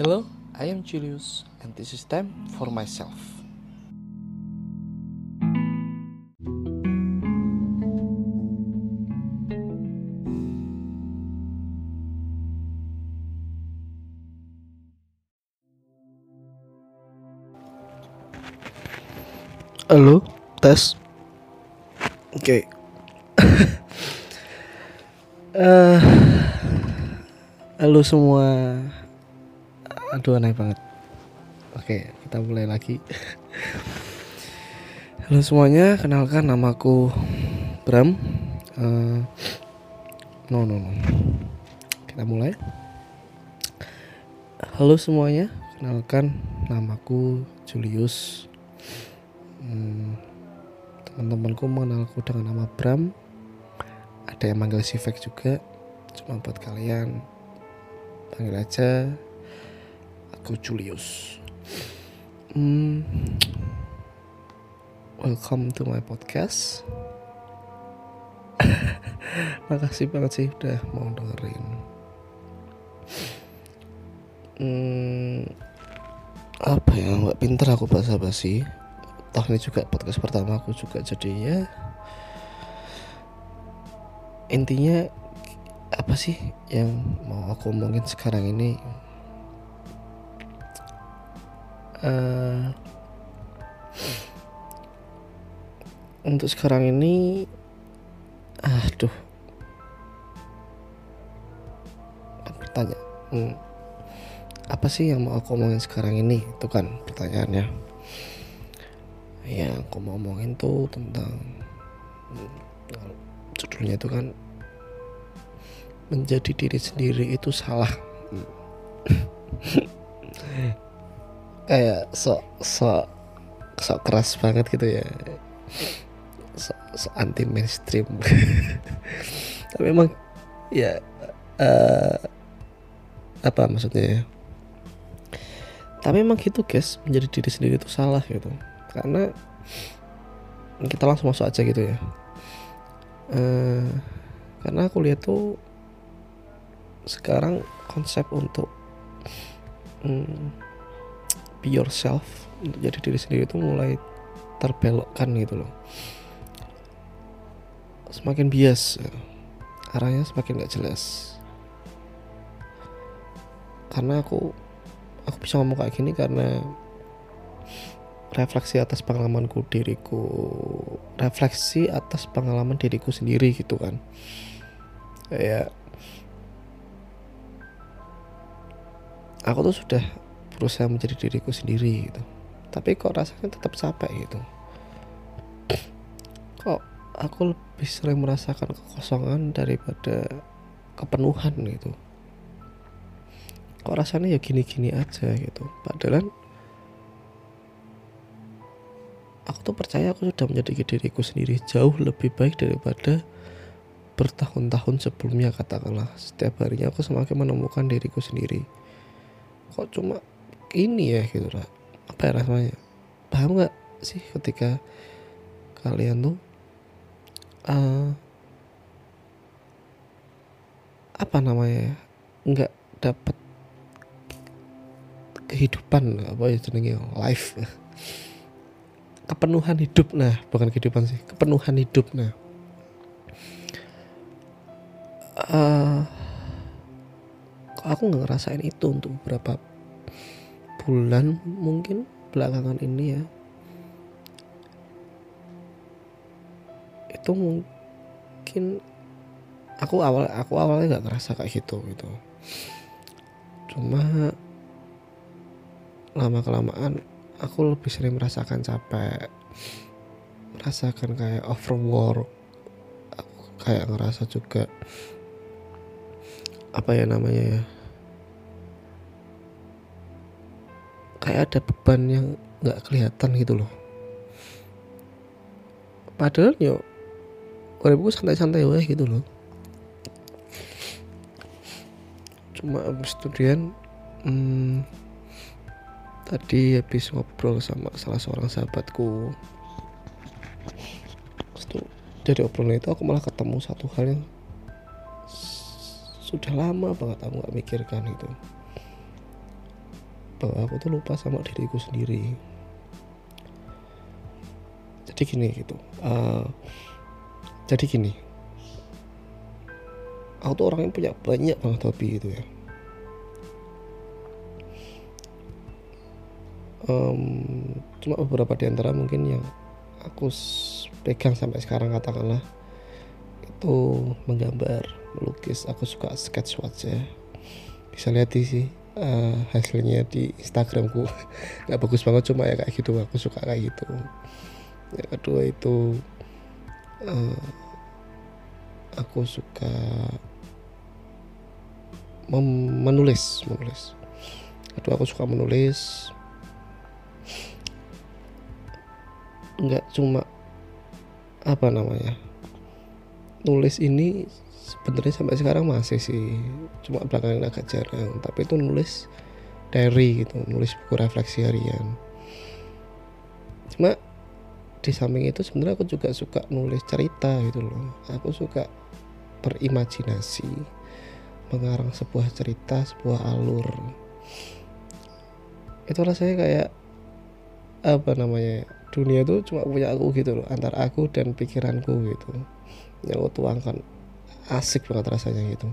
Hello, I am Julius, and this is time for myself. Halo, tes. Oke. Eh, halo semua. Aduh aneh banget. Oke, kita mulai lagi. halo semuanya, kenalkan namaku Bram. Eh, no no no. Kita mulai. Halo semuanya, kenalkan namaku Julius. Hmm, teman-temanku mengenalku dengan nama Bram ada yang manggil Sifek juga cuma buat kalian panggil aja aku Julius. Hmm, welcome to my podcast. Makasih banget sih udah mau dengerin. Hmm, apa ya nggak pinter aku bahasa basi toh ini juga podcast pertama aku juga jadi ya intinya apa sih yang mau aku omongin sekarang ini Eh, untuk sekarang ini aduh. Bertanya hmm, apa sih yang mau aku omongin sekarang ini? Itu kan pertanyaannya. Ya aku mau omongin tuh tentang hmm, judulnya itu kan menjadi diri sendiri itu salah. Hmm. Kayak sok sok sok keras banget gitu ya. Sok, sok anti mainstream tapi memang ya eh, apa maksudnya ya? Tapi emang gitu guys menjadi diri sendiri itu salah gitu. Karena kita langsung masuk aja gitu ya. Eh, karena aku lihat tuh sekarang konsep untuk hmm, be yourself untuk jadi diri sendiri itu mulai terbelokkan gitu loh. Semakin bias ya. arahnya semakin gak jelas. Karena aku aku bisa ngomong kayak gini karena refleksi atas pengalamanku diriku refleksi atas pengalaman diriku sendiri gitu kan. Ya aku tuh sudah berusaha menjadi diriku sendiri gitu. Tapi kok rasanya tetap capek gitu. Kok aku lebih sering merasakan kekosongan daripada kepenuhan gitu. Kok rasanya ya gini-gini aja gitu. Padahal aku tuh percaya aku sudah menjadi diriku sendiri jauh lebih baik daripada bertahun-tahun sebelumnya katakanlah. Setiap harinya aku semakin menemukan diriku sendiri. Kok cuma ini ya gitu lah. Apa ya rasanya paham nggak sih ketika kalian tuh eh, apa namanya ya, nggak dapat kehidupan apa ya jenenge life. Kepenuhan hidup nah bukan kehidupan sih kepenuhan hidup nah. Kok aku nggak ngerasain itu untuk beberapa bulan mungkin belakangan ini ya. Itu mungkin aku awal aku awalnya nggak ngerasa kayak gitu gitu. Cuma lama kelamaan aku lebih sering merasakan capek. Merasakan kayak overwork. Aku kayak ngerasa juga apa ya namanya ya kayak ada beban yang nggak kelihatan gitu loh. Padahal yo uripku santai-santai wae gitu loh. Cuma abis studian hmm, tadi habis ngobrol sama salah seorang sahabatku. Tuh dari obrolan itu aku malah ketemu satu hal yang sudah lama banget aku nggak mikirkan itu bahwa aku tuh lupa sama diriku sendiri. Jadi gini gitu uh, jadi gini. Aku tuh orang yang punya banyak banget hobi gitu ya. Um, cuma beberapa di antara mungkin yang aku pegang sampai sekarang katakanlah itu menggambar melukis. Aku suka sketch wajah. Bisa lihat sih uh, hasilnya di Instagramku nggak bagus banget cuma ya kayak gitu aku suka kayak gitu. Yang kedua itu uh, aku suka menulis menulis. Kedua aku suka menulis. Nggak cuma apa namanya nulis ini sebenarnya sampai sekarang masih sih. Cuma belakangan agak jarang. Tapi itu nulis diary gitu nulis buku refleksi harian. Cuma di samping itu sebenarnya aku juga suka nulis cerita gitu loh. Aku suka berimajinasi mengarang sebuah cerita sebuah alur. Itu rasanya kayak apa namanya dunia itu cuma punya aku gitu loh antara aku dan pikiranku gitu. Yang aku tuangkan asik banget rasanya gitu.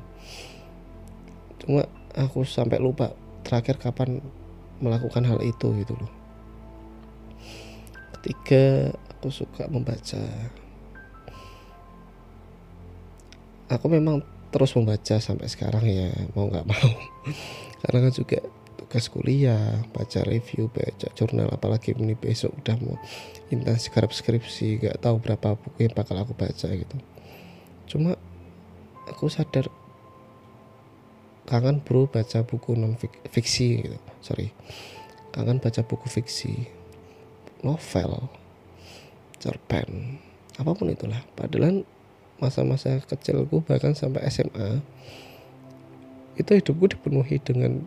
Cuma aku sampai lupa terakhir kapan melakukan hal itu gitu loh. Ketiga aku suka membaca aku memang terus membaca sampai sekarang ya mau nggak mau. Karena kan juga tugas kuliah baca review baca jurnal apalagi ini besok udah mau intens skripsi nggak tahu berapa buku yang bakal aku baca gitu. Cuma aku sadar kangen bro baca buku non fiksi gitu. Sorry. Kangen baca buku fiksi novel cerpen apa pun itulah. Padahal masa-masa kecilku bahkan sampai SMA itu hidupku dipenuhi dengan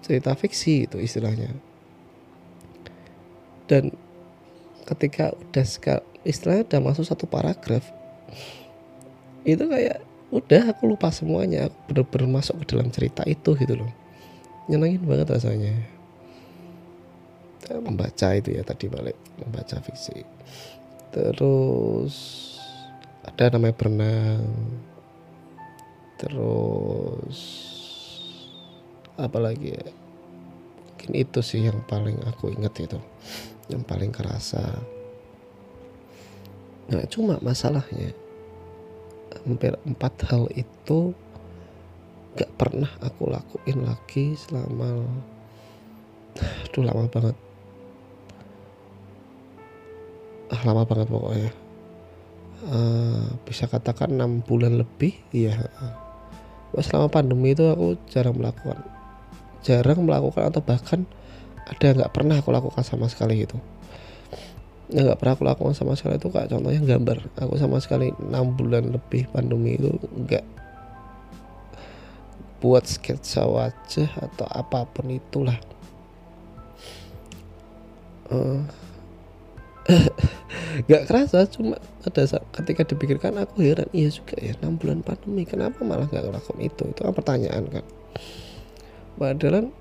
cerita fiksi itu istilahnya. Dan ketika udah sekal istilahnya udah masuk satu paragraf itu kayak udah aku lupa semuanya. Aku bener-bener masuk ke dalam cerita itu gitu loh. Nyenangin banget rasanya. Membaca itu ya tadi balik. Membaca fiksi. Terus ada namanya berenang. Terus apalagi ya? Mungkin itu sih yang paling aku ingat itu. Yang paling kerasa. Nah cuma masalahnya hampir empat hal itu gak pernah aku lakuin lagi selama aduh lama banget. Ah lama banget pokoknya. Uh, bisa katakan enam bulan lebih iya selama pandemi itu aku jarang melakukan jarang melakukan atau bahkan ada nggak pernah aku lakukan sama sekali gitu yang nggak pernah aku lakukan sama sekali. Itu kayak contohnya gambar. Aku sama sekali enam bulan lebih pandemi itu nggak buat sketsa wajah atau apa pun itulah. Uh, nggak kerasa cuma ada saat ketika dipikirkan aku heran iya juga ya enam bulan pandemi. Kenapa malah nggak ngelakuin itu? Itu kan pertanyaan kan. Padahal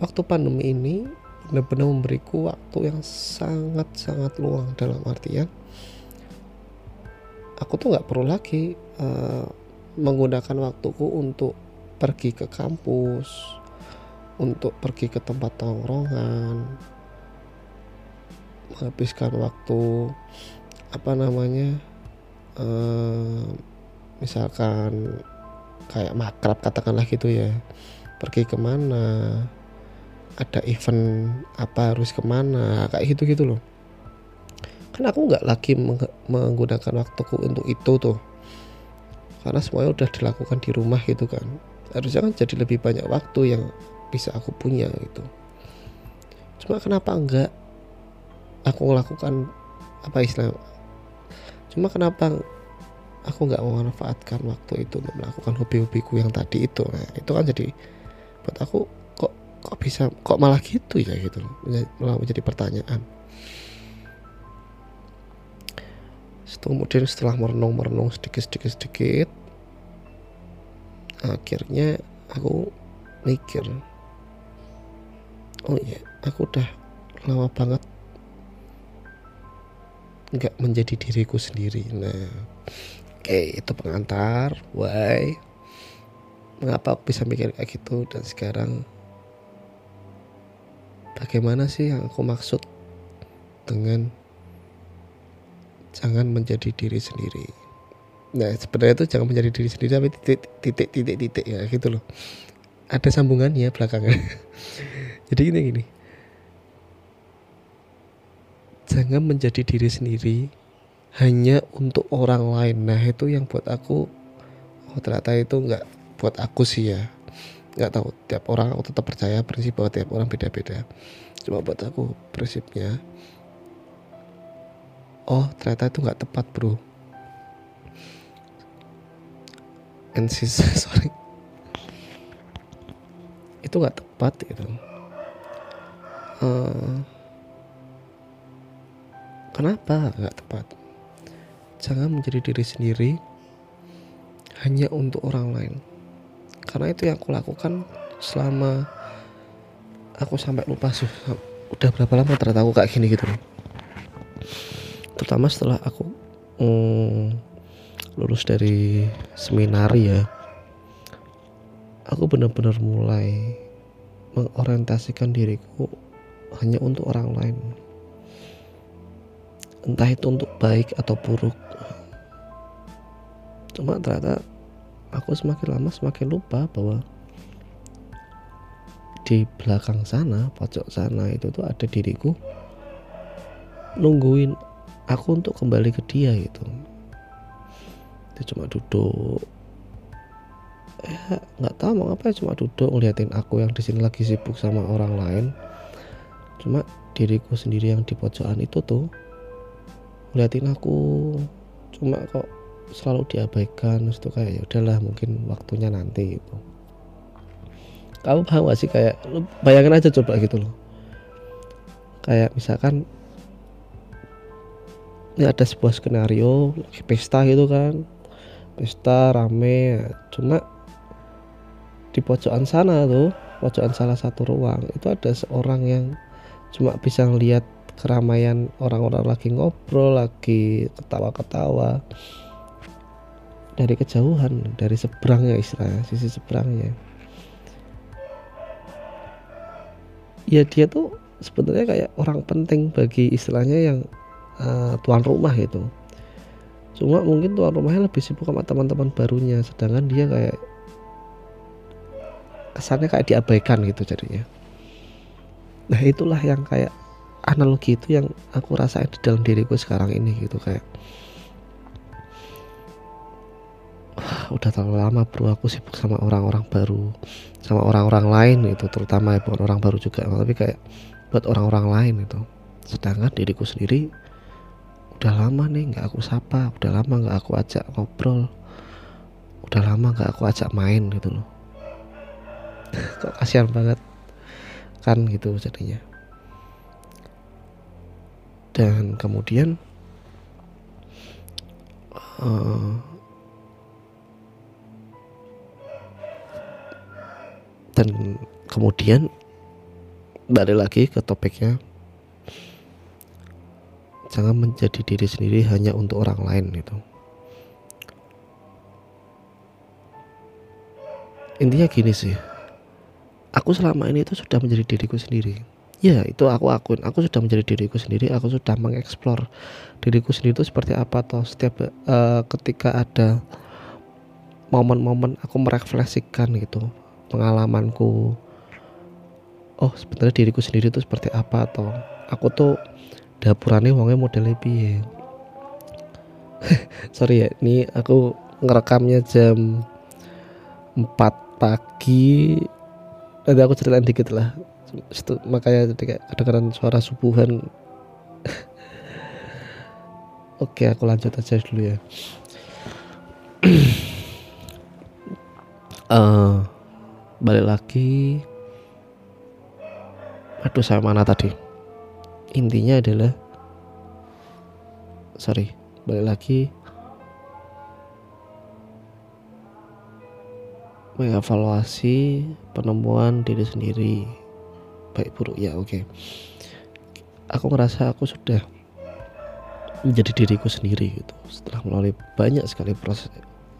waktu pandemi ini benar-benar memberiku waktu yang sangat-sangat luang dalam artian aku tuh nggak perlu lagi uh, menggunakan waktuku untuk pergi ke kampus, untuk pergi ke tempat tongkrongan, menghabiskan waktu apa namanya, uh, misalkan kayak makrab katakanlah gitu ya pergi ke mana ada event apa harus ke mana kayak gitu gitu loh. Kan aku nggak lagi menggunakan waktuku untuk itu tuh. Karena semuanya udah dilakukan di rumah gitu kan. Harusnya kan jadi lebih banyak waktu yang bisa aku punya gitu. Cuma kenapa enggak aku melakukan apa istilah cuma kenapa aku nggak memanfaatkan waktu itu untuk melakukan hobi-hobiku yang tadi itu? Nah, itu kan jadi buat aku kok bisa kok malah gitu ya gitu malah menjadi pertanyaan. Kemudian setelah merenung merenung sedikit akhirnya aku mikir oh iya aku udah lama banget nggak menjadi diriku sendiri. Nah oke itu pengantar why? Mengapa aku bisa mikir kayak gitu? Dan sekarang bagaimana sih yang aku maksud dengan jangan menjadi diri sendiri? Nah sebenarnya itu jangan menjadi diri sendiri tapi titik titik titik titik ya gitu loh. Ada sambungannya belakangan jadi gini gini. Jangan menjadi diri sendiri hanya untuk orang lain. Nah itu yang buat aku oh ternyata itu nggak buat aku sih ya nggak tahu tiap orang aku tetap percaya prinsip bahwa tiap orang beda-beda. Cuma buat aku prinsipnya oh ternyata itu nggak tepat bro. And sorry. Itu nggak tepat gitu. Uh, kenapa nggak tepat? Jangan menjadi diri sendiri hanya untuk orang lain karena itu yang aku lakukan selama aku sampai lupa sih. Udah berapa lama ternyata aku kayak gini gitu terutama setelah aku hmm, lulus dari seminar ya aku benar-benar mulai mengorientasikan diriku hanya untuk orang lain. Entah itu untuk baik atau buruk. Cuma ternyata aku semakin lama semakin lupa bahwa di belakang sana pojok sana itu tuh ada diriku nungguin aku untuk kembali ke dia gitu. Dia cuma duduk. Ya nggak tahu mau apa cuma duduk ngeliatin aku yang di sini lagi sibuk sama orang lain. Cuma diriku sendiri yang di pojokan itu tuh ngeliatin aku. Cuma kok selalu diabaikan terus tuh kayak ya udahlah mungkin waktunya nanti gitu. Kamu paham gak sih? Kayak lu bayangin aja coba gitu loh. Kayak misalkan ini ada sebuah skenario lagi pesta gitu kan. Pesta rame cuma di pojokan sana tuh pojokan salah satu ruang itu ada seorang yang cuma bisa ngeliat keramaian orang-orang lagi ngobrol lagi ketawa-ketawa dari kejauhan dari seberangnya istilahnya sisi seberangnya. Ya dia tuh sebetulnya kayak orang penting bagi istilahnya yang uh, tuan rumah gitu. Cuma mungkin tuan rumahnya lebih sibuk sama teman-teman barunya sedangkan dia kayak kesannya kayak diabaikan gitu jadinya. Nah itulah yang kayak analogi itu yang aku rasain di dalam diriku sekarang ini gitu kayak udah terlalu lama bro. Aku sibuk sama orang-orang baru sama orang-orang lain itu terutama ya bukan orang baru juga tapi kayak buat orang-orang lain itu. Sedangkan diriku sendiri udah lama nih nggak aku sapa udah lama nggak aku ajak ngobrol udah lama nggak aku ajak main gitu loh. Kok kasihan banget kan gitu jadinya. Dan kemudian uh, dan kemudian balik lagi ke topiknya. Jangan menjadi diri sendiri hanya untuk orang lain gitu. Intinya gini sih. Aku selama ini itu sudah menjadi diriku sendiri. Ya itu aku akun aku sudah menjadi diriku sendiri aku sudah mengeksplor diriku sendiri itu seperti apa atau setiap uh, ketika ada momen-momen aku merefleksikan gitu pengalamanku oh sebenarnya diriku sendiri itu seperti apa atau aku tuh dapurannya wongnya model lebih sorry ya ini aku ngerekamnya jam 4 pagi. Nanti aku ceritain dikit lah. Makanya kayak kedengeran suara subuhan. Oke aku lanjut aja dulu ya. Uh, balik lagi. Aduh saya mana tadi? Intinya adalah sorry balik lagi. Mengevaluasi penemuan diri sendiri. Baik buruk ya oke. Okay. aku ngerasa aku sudah menjadi diriku sendiri gitu. Setelah melalui banyak sekali proses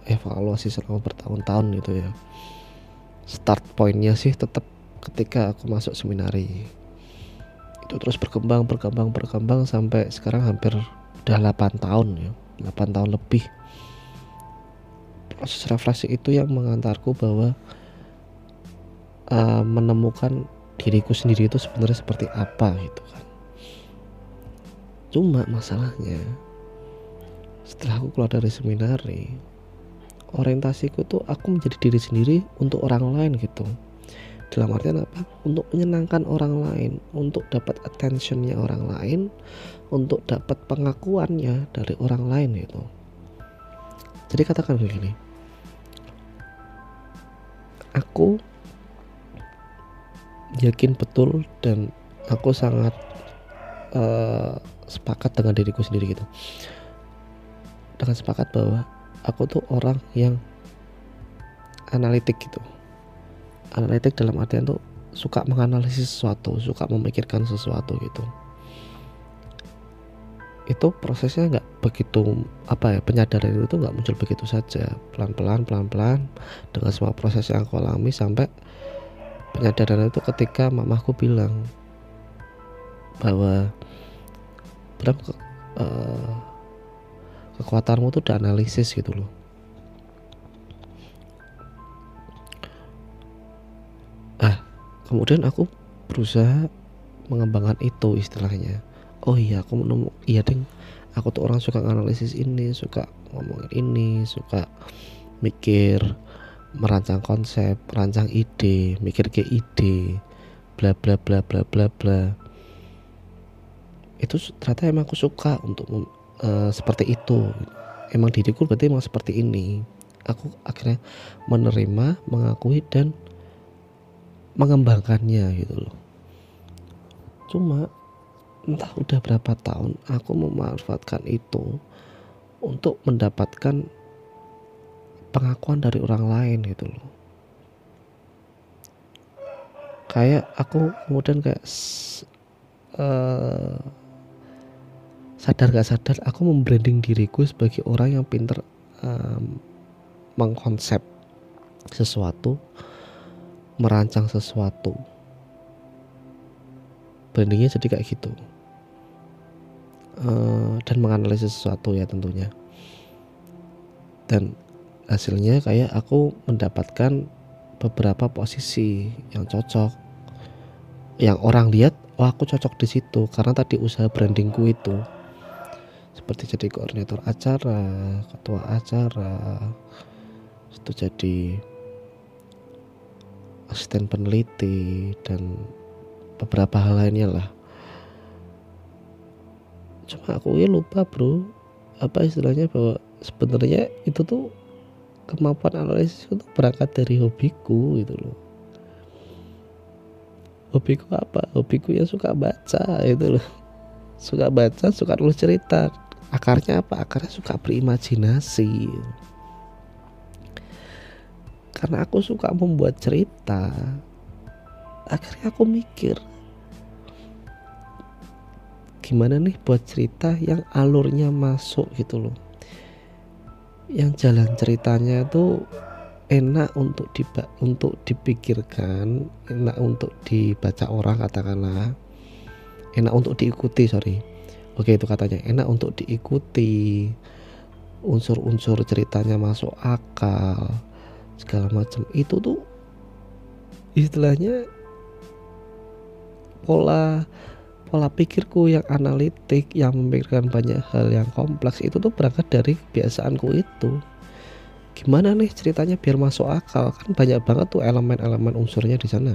evaluasi selama bertahun-tahun gitu ya start pointnya sih tetap ketika aku masuk seminari. Itu terus berkembang berkembang berkembang sampai sekarang hampir udah 8 tahun ya 8 tahun lebih. Proses refleksi itu yang mengantarku bahwa uh, menemukan diriku sendiri itu sebenarnya seperti apa gitu kan. Cuma masalahnya setelah aku keluar dari seminari orientasiku tuh aku menjadi diri sendiri untuk orang lain gitu. Dalam artian apa? Untuk menyenangkan orang lain untuk dapat attentionnya orang lain untuk dapat pengakuannya dari orang lain gitu. Jadi katakan begini aku yakin betul dan aku sangat uh, sepakat dengan diriku sendiri gitu. Dengan sepakat bahwa aku tuh orang yang analitik gitu. Analitik dalam artian tuh suka menganalisis sesuatu suka memikirkan sesuatu gitu. Itu prosesnya nggak begitu apa ya penyadaran itu nggak muncul begitu saja. Pelan-pelan pelan-pelan dengan semua proses yang aku alami sampai penyadaran itu ketika mamaku bilang bahwa ke, uh, kekuatanmu tuh udah analisis gitu loh. Ah kemudian aku berusaha mengembangkan itu istilahnya. Oh iya aku menemu iya ding aku tuh orang suka analisis ini suka ngomongin ini suka mikir merancang konsep merancang ide mikir ke ide bla bla bla bla bla bla. Itu ternyata emang aku suka untuk uh, seperti itu. Emang diriku berarti emang seperti ini. Aku akhirnya menerima mengakui dan mengembangkannya gitu loh. Cuma entah udah berapa tahun aku memanfaatkan itu untuk mendapatkan pengakuan dari orang lain gitu loh. Kayak aku kemudian kayak uh, sadar gak sadar aku membranding diriku sebagai orang yang pinter um, mengkonsep sesuatu merancang sesuatu. Brandingnya jadi kayak gitu. Uh, dan menganalisis sesuatu ya tentunya. Dan hasilnya kayak aku mendapatkan beberapa posisi yang cocok. Yang orang lihat wah aku cocok di situ. Karena tadi usaha brandingku itu seperti jadi koordinator acara ketua acara itu jadi asisten peneliti dan beberapa hal lainnya lah. Cuma aku ya lupa bro apa istilahnya bahwa sebenarnya itu tuh kemampuan analisis itu berangkat dari hobiku gitu loh. Hobiku apa? Hobiku yang suka baca itu loh. Suka baca suka nulis cerita akarnya apa? Akarnya suka berimajinasi. Karena aku suka membuat cerita akhirnya aku mikir gimana nih buat cerita yang alurnya masuk gitu loh. Yang jalan ceritanya tuh enak untuk diba untuk dipikirkan enak untuk dibaca orang katakanlah enak untuk diikuti sorry oke itu katanya. Enak untuk diikuti. Unsur-unsur ceritanya masuk akal. Segala macam. Itu tuh istilahnya pola pola pikirku yang analitik yang memikirkan banyak hal yang kompleks itu tuh berangkat dari kebiasaanku itu. Gimana nih ceritanya biar masuk akal? Kan banyak banget tuh elemen-elemen unsurnya di sana.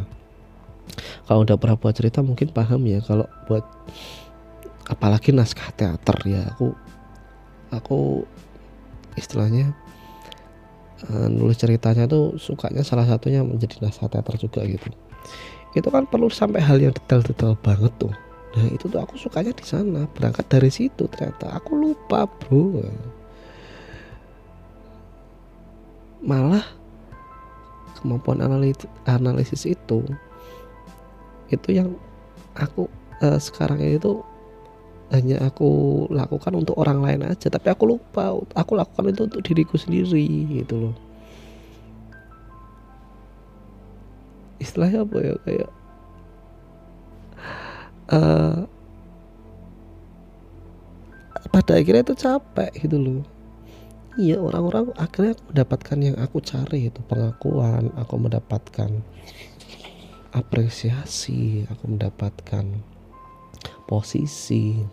Kalau udah pernah buat cerita mungkin paham ya kalau buat apalagi naskah teater ya aku aku istilahnya uh, nulis ceritanya tuh sukanya salah satunya menjadi naskah teater juga gitu. Itu kan perlu sampai hal yang detail-detail banget tuh. Nah itu tuh aku sukanya di sana. Berangkat dari situ ternyata. Aku lupa bro. Malah kemampuan analisis, analisis itu itu yang aku uh, sekarang itu hanya aku lakukan untuk orang lain aja tapi aku lupa aku lakukan itu untuk diriku sendiri gitu loh. Istilahnya apa ya kayak uh, pada akhirnya itu capek gitu loh. Iya orang-orang akhirnya aku mendapatkan yang aku cari itu pengakuan aku mendapatkan apresiasi aku mendapatkan posisi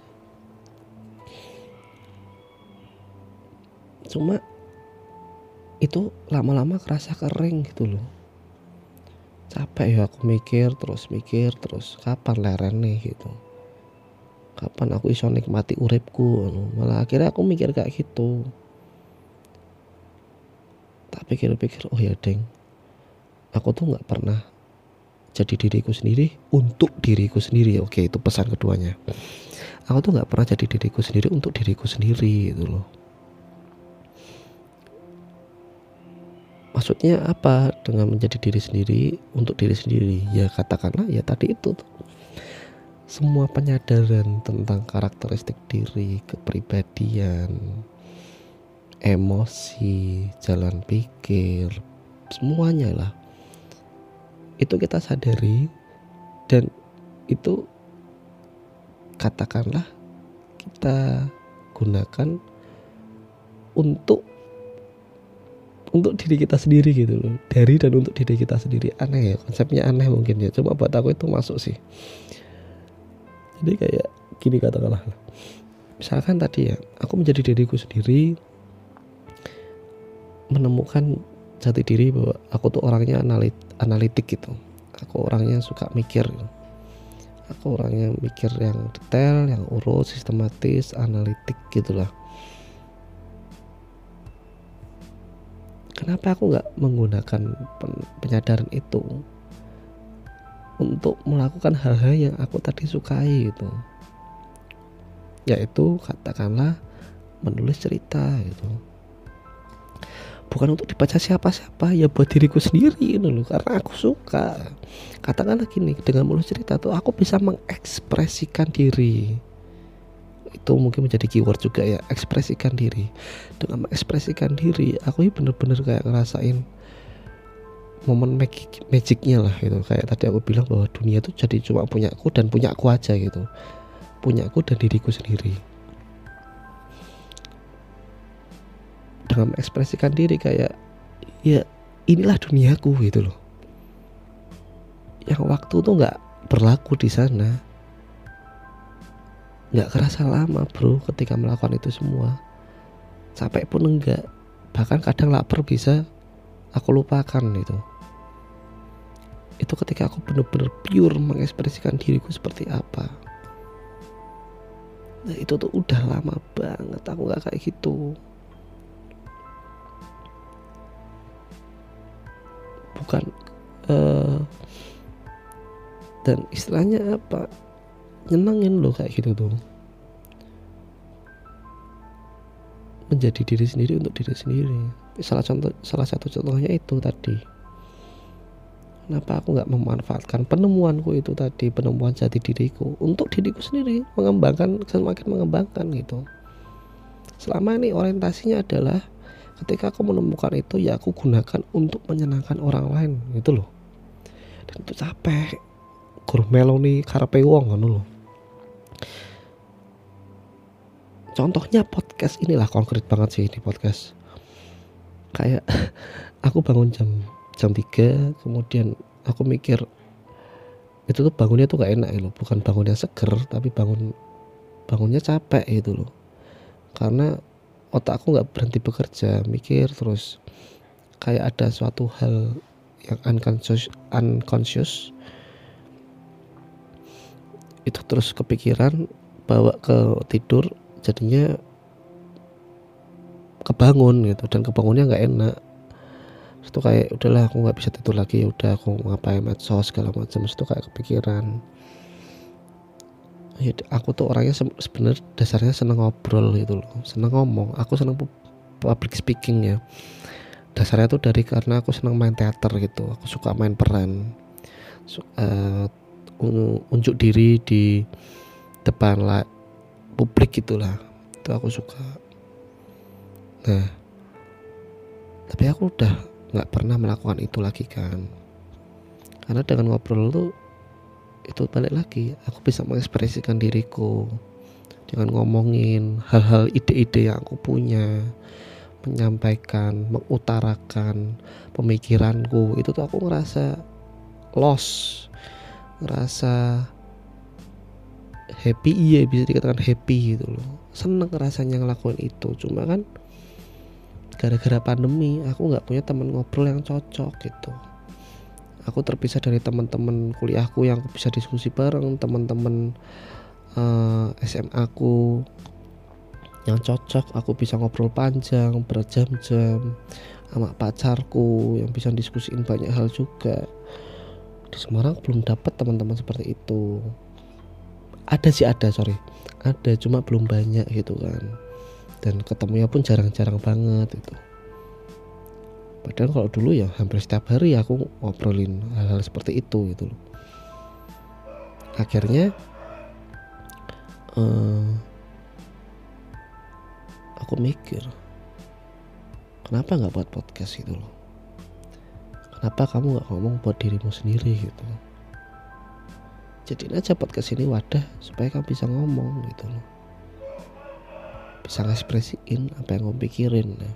cuma itu lama-lama kerasa kering gitu loh. Capek ya aku mikir terus mikir terus kapan leren nih gitu. Kapan aku iso nikmati uripku malah akhirnya aku mikir kayak gitu. Tak pikir-pikir oh ya deng. Aku tuh nggak pernah jadi diriku sendiri untuk diriku sendiri. Oke itu pesan keduanya. Aku tuh nggak pernah jadi diriku sendiri untuk diriku sendiri itu loh maksudnya apa? Dengan menjadi diri sendiri untuk diri sendiri. Ya katakanlah ya tadi itu tuh. Semua penyadaran tentang karakteristik diri kepribadian emosi jalan pikir semuanya lah. Itu kita sadari dan itu katakanlah kita gunakan untuk untuk diri kita sendiri gitu loh. Dari dan untuk diri kita sendiri. Aneh ya konsepnya aneh mungkin ya. Coba buat aku itu masuk sih. Jadi kayak gini katakanlah. Misalkan tadi ya aku menjadi diriku sendiri menemukan jati diri bahwa aku tuh orangnya analit, analitik gitu. Aku orangnya suka mikir. Aku orangnya mikir yang detail yang urut sistematis analitik gitulah kenapa aku nggak menggunakan penyadaran itu? Untuk melakukan hal-hal yang aku tadi sukai itu yaitu katakanlah menulis cerita gitu. Bukan untuk dibaca siapa-siapa ya buat diriku sendiri ini loh. Karena aku suka. Katakanlah gini dengan menulis cerita tuh aku bisa mengekspresikan diri itu mungkin menjadi keyword juga ya ekspresikan diri. Dengan mengekspresikan diri aku ini bener-bener kayak ngerasain momen magic magicnya lah gitu. Kayak tadi aku bilang bahwa dunia itu jadi cuma punya aku dan punya aku aja gitu. Punya aku dan diriku sendiri. Dengan mengekspresikan diri kayak ya inilah duniaku gitu loh. Yang waktu tuh nggak berlaku di sana nggak kerasa lama bro ketika melakukan itu semua. Capek pun enggak. Bahkan kadang lapar bisa aku lupakan itu. Itu ketika aku benar-benar pure mengekspresikan diriku seperti apa. Nah itu tuh udah lama banget aku nggak kayak gitu. Bukan uh, dan istilahnya apa nyenengin loh kayak gitu tuh. Menjadi diri sendiri untuk diri sendiri. Salah contoh salah satu contohnya itu tadi. Kenapa aku nggak memanfaatkan penemuanku itu tadi penemuan jati diriku untuk diriku sendiri mengembangkan semakin mengembangkan gitu. Selama ini orientasinya adalah ketika aku menemukan itu ya aku gunakan untuk menyenangkan orang lain gitu loh. Dan itu capek gur meloni karepe wong ngono loh contohnya podcast inilah konkret banget sih ini podcast. Kayak aku bangun jam jam 3 kemudian aku mikir itu tuh bangunnya tuh gak enak loh. Bukan bangunnya seger tapi bangun bangunnya capek itu loh. Karena otakku nggak berhenti bekerja mikir terus. Kayak ada suatu hal yang unconscious, unconscious itu terus kepikiran bawa ke tidur jadinya kebangun gitu. Dan kebangunnya nggak enak. Itu kayak udahlah aku nggak bisa tidur lagi udah aku ngapain medsos segala macam. Itu kayak kepikiran. Ya aku tuh orangnya sebenarnya dasarnya seneng ngobrol gitu loh. Seneng ngomong. Aku seneng public speaking ya. Dasarnya tuh dari karena aku seneng main teater gitu. Aku suka main peran. Uh, unjuk diri di depan lah publik gitulah. Itu aku suka. Nah tapi aku udah nggak pernah melakukan itu lagi kan. Karena dengan ngobrol tuh itu balik lagi. Aku bisa mengekspresikan diriku dengan ngomongin hal-hal ide-ide yang aku punya menyampaikan mengutarakan pemikiranku. Itu tuh aku ngerasa lost ngerasa happy iya bisa dikatakan happy gitu loh. Seneng rasanya ngelakuin itu. Cuma kan gara-gara pandemi aku nggak punya teman ngobrol yang cocok gitu. Aku terpisah dari teman-teman kuliahku yang bisa diskusi bareng teman-teman uh, eh, SMA aku yang cocok aku bisa ngobrol panjang berjam-jam sama pacarku yang bisa diskusiin banyak hal juga di Semarang belum dapat teman-teman seperti itu. Ada sih ada sorry. Ada cuma belum banyak gitu kan. Dan ketemunya pun jarang-jarang banget itu padahal kalau dulu ya hampir setiap hari aku ngobrolin hal-hal seperti itu gitu loh. Akhirnya uh, aku mikir kenapa nggak buat podcast gitu loh kenapa kamu nggak ngomong buat dirimu sendiri gitu? Jadiin aja podcast ini wadah supaya kamu bisa ngomong gitu loh. Bisa ngekspresiin apa yang kamu pikirin nah.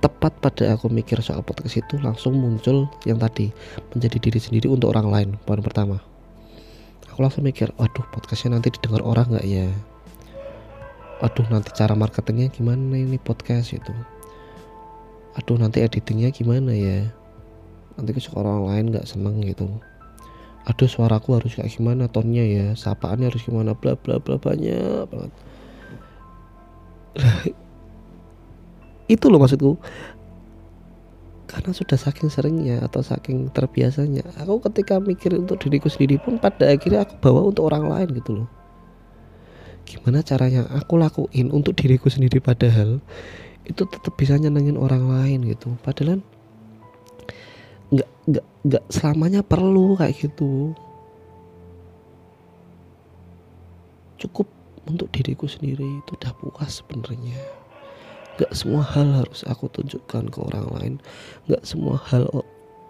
tepat pada aku mikir soal podcast itu langsung muncul yang tadi menjadi diri sendiri untuk orang lain poin pertama. Aku langsung mikir waduh podcastnya nanti didengar orang nggak ya waduh nanti cara marketingnya gimana ini podcast itu? Aduh nanti editingnya gimana ya? Nanti ke orang lain nggak seneng gitu. Aduh suaraku harus kayak gimana tonnya ya? Sapaannya harus gimana? Bla bla bla banyak banget. Itu loh maksudku. Karena sudah saking seringnya atau saking terbiasanya aku ketika mikir untuk diriku sendiri pun pada akhirnya aku bawa untuk orang lain gitu loh gimana caranya aku lakuin untuk diriku sendiri padahal itu tetap bisa nyenengin orang lain gitu padahal nggak nggak nggak selamanya perlu kayak gitu cukup untuk diriku sendiri itu udah puas sebenarnya Gak semua hal harus aku tunjukkan ke orang lain. Gak semua hal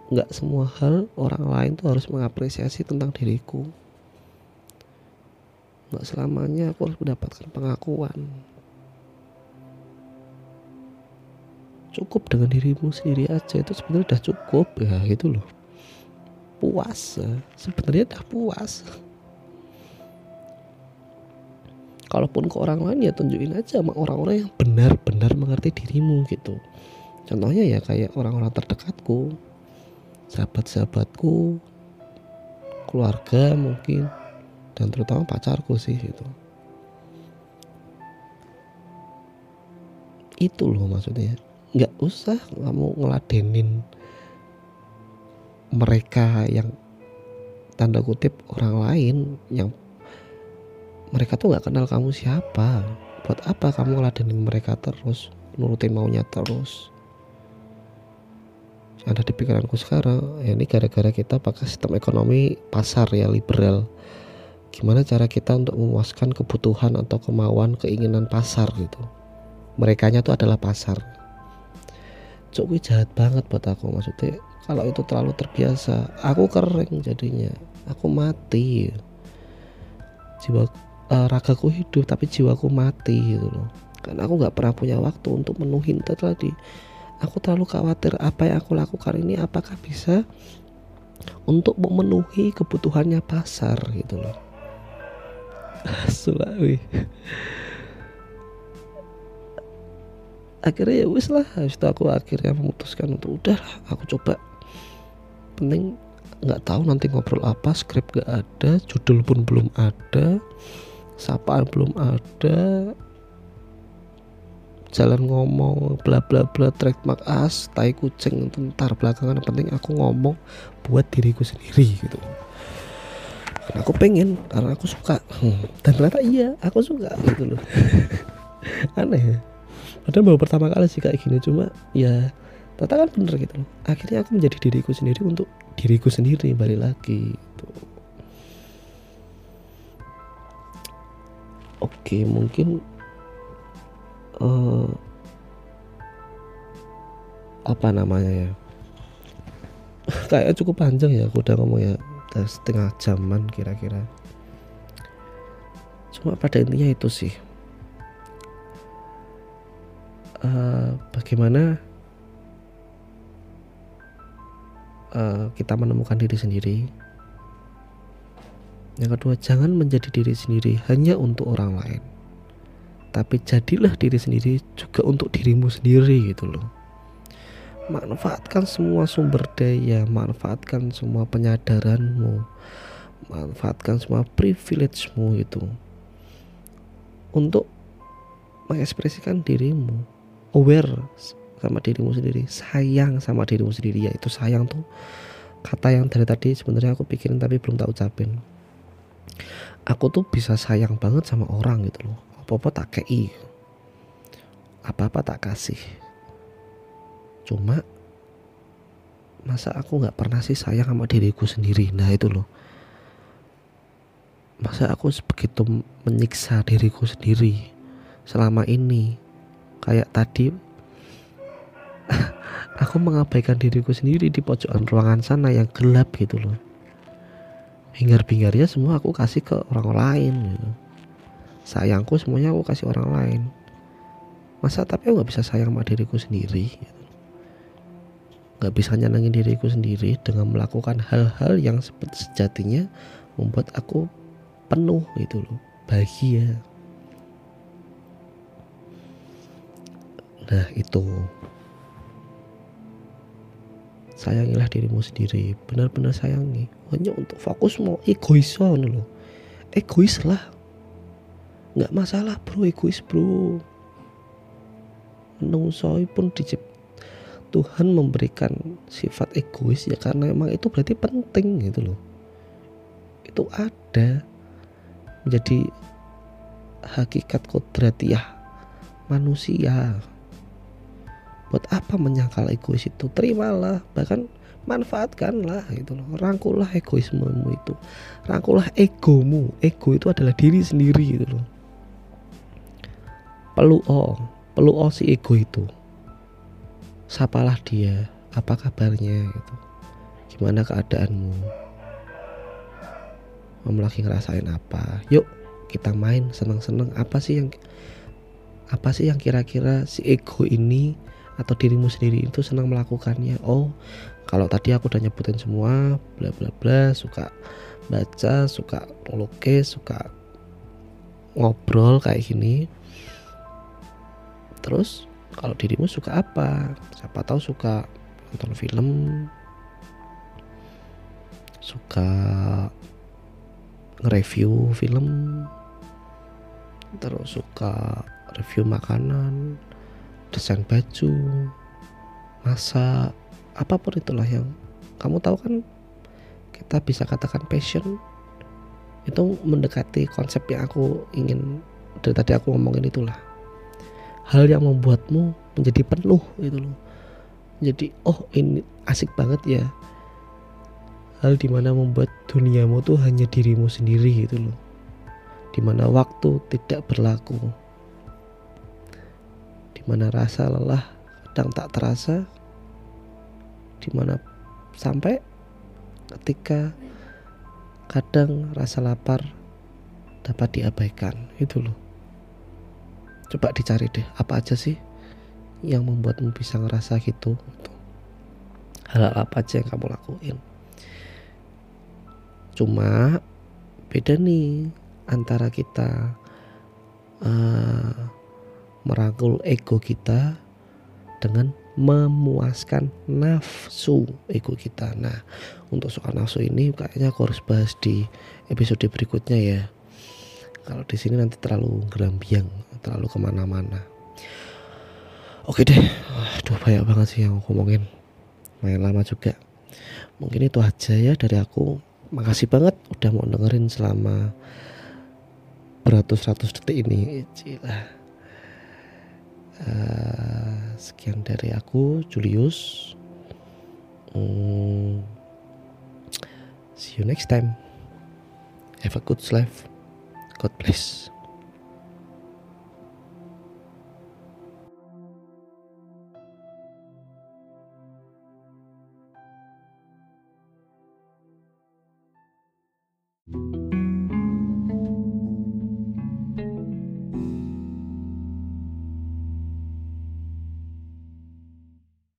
gak semua hal orang lain tuh harus mengapresiasi tentang diriku. Gak selamanya aku harus mendapatkan pengakuan. Cukup dengan dirimu sendiri aja itu sebenarnya udah cukup ya gitu loh. Puas, sebenarnya udah puas kalaupun ke orang lain ya tunjukin aja sama orang-orang yang benar-benar mengerti dirimu gitu contohnya ya kayak orang-orang terdekatku sahabat-sahabatku keluarga mungkin dan terutama pacarku sih itu itu loh maksudnya. Nggak usah kamu ngeladenin mereka yang tanda kutip orang lain yang mereka tuh nggak kenal kamu siapa. Buat apa kamu ngeladenin mereka terus nurutin maunya terus? Ada di pikiranku sekarang ya ini gara-gara kita pakai sistem ekonomi pasar ya liberal gimana cara kita untuk memuaskan kebutuhan atau kemauan keinginan pasar gitu? Mereka tuh adalah pasar. Cuk jahat banget buat aku. Maksudnya kalau itu terlalu terbiasa aku kering jadinya. Aku mati. Jiwa uh, ragaku hidup tapi jiwaku mati gitu loh. Karena aku nggak pernah punya waktu untuk menuhin itu tadi. Aku terlalu khawatir apa yang aku lakukan ini apakah bisa untuk memenuhi kebutuhannya pasar gitu loh Sulawi. Akhirnya ya wis lah habis itu aku akhirnya memutuskan untuk udah aku coba. Penting nggak tahu nanti ngobrol apa skrip gak ada judul pun belum ada sapaan belum ada jalan ngomong bla bla bla trademark as tai kucing ntar belakangan penting aku ngomong buat diriku sendiri gitu karena aku pengen karena aku suka. Hmm. dan ternyata iya aku suka gitu loh. Aneh ya. Padahal baru pertama kali sih kayak gini cuma ya Tata kan bener gitu loh. Akhirnya aku menjadi diriku sendiri untuk diriku sendiri balik lagi gitu. oke mungkin uh, apa namanya ya? Kayak cukup panjang ya aku udah ngomong ya udah setengah jaman kira-kira. Cuma pada intinya itu sih. Uh, bagaimana uh, kita menemukan diri sendiri. Yang kedua jangan menjadi diri sendiri hanya untuk orang lain tapi jadilah diri sendiri juga untuk dirimu sendiri gitu loh manfaatkan semua sumber daya manfaatkan semua penyadaranmu manfaatkan semua privilegemu itu untuk mengekspresikan dirimu aware sama dirimu sendiri sayang sama dirimu sendiri yaitu sayang tuh kata yang dari tadi sebenarnya aku pikirin tapi belum tak ucapin. Aku tuh bisa sayang banget sama orang gitu loh. Apa-apa tak kei. Apa-apa tak kasih cuma masa aku nggak pernah sih sayang sama diriku sendiri? Nah itu loh. Masa aku begitu menyiksa diriku sendiri selama ini? Kayak tadi aku mengabaikan diriku sendiri di pojokan ruangan sana yang gelap gitu loh. Hingar-bingarnya semua aku kasih ke orang lain gitu. sayangku semuanya aku kasih orang lain. Masa tapi aku nggak bisa sayang sama diriku sendiri gitu gak bisa nyenangin diriku sendiri dengan melakukan hal-hal yang sejatinya membuat aku penuh gitu loh bahagia. Nah itu. Sayangilah dirimu sendiri benar-benar sayangi. Hanya untuk fokus mau egois loh egois lah. Nggak masalah bro egois bro. Menungsoi pun dicip Tuhan memberikan sifat egois ya karena emang itu berarti penting gitu loh. Itu ada menjadi hakikat kodratiah manusia. Buat apa menyangkal egois itu? Terimalah bahkan manfaatkanlah gitu loh. Rangkullah egoismemu itu. Rangkullah egomu. Ego itu adalah diri sendiri gitu loh. Peluk oh peluk oh si ego itu sapalah dia apa kabarnya? gitu. Gimana keadaanmu? Kamu lagi ngerasain apa? Yuk kita main seneng-seneng. Apa sih yang apa sih yang kira-kira si ego ini atau dirimu sendiri itu senang melakukannya? Oh kalau tadi aku udah nyebutin semua bla bla bla suka baca suka melukis suka ngobrol kayak gini. Terus kalau dirimu suka apa? Siapa tahu suka nonton film. Suka nge-review film. Terus suka review makanan desain baju masak apa pun itulah yang kamu tahu kan kita bisa katakan passion. Itu mendekati konsep yang aku ingin dari tadi aku ngomongin itulah hal yang membuatmu menjadi penuh gitu loh. Jadi oh ini asik banget ya. Hal di mana membuat duniamu tuh hanya dirimu sendiri gitu loh. Di mana waktu tidak berlaku. Di mana rasa lelah kadang tak terasa. Di mana sampai ketika kadang rasa lapar dapat diabaikan itu loh coba dicari deh apa aja sih yang membuatmu bisa ngerasa gitu, hal, hal apa aja yang kamu lakuin cuma beda nih antara kita uh, merangkul ego kita dengan memuaskan nafsu ego kita. Nah, untuk soal nafsu ini kayaknya aku harus bahas di episode berikutnya ya. Kalau di sini nanti terlalu gerambiang terlalu ke mana-mana. Oke deh aduh banyak banget sih yang aku ngomongin. Main lama juga. Mungkin itu aja ya dari aku. Makasih banget udah mau dengerin selama beratus-ratus detik ini. Cila. Uh, sekian dari aku Julius. Hmm, see you next time. Have a good life. God bless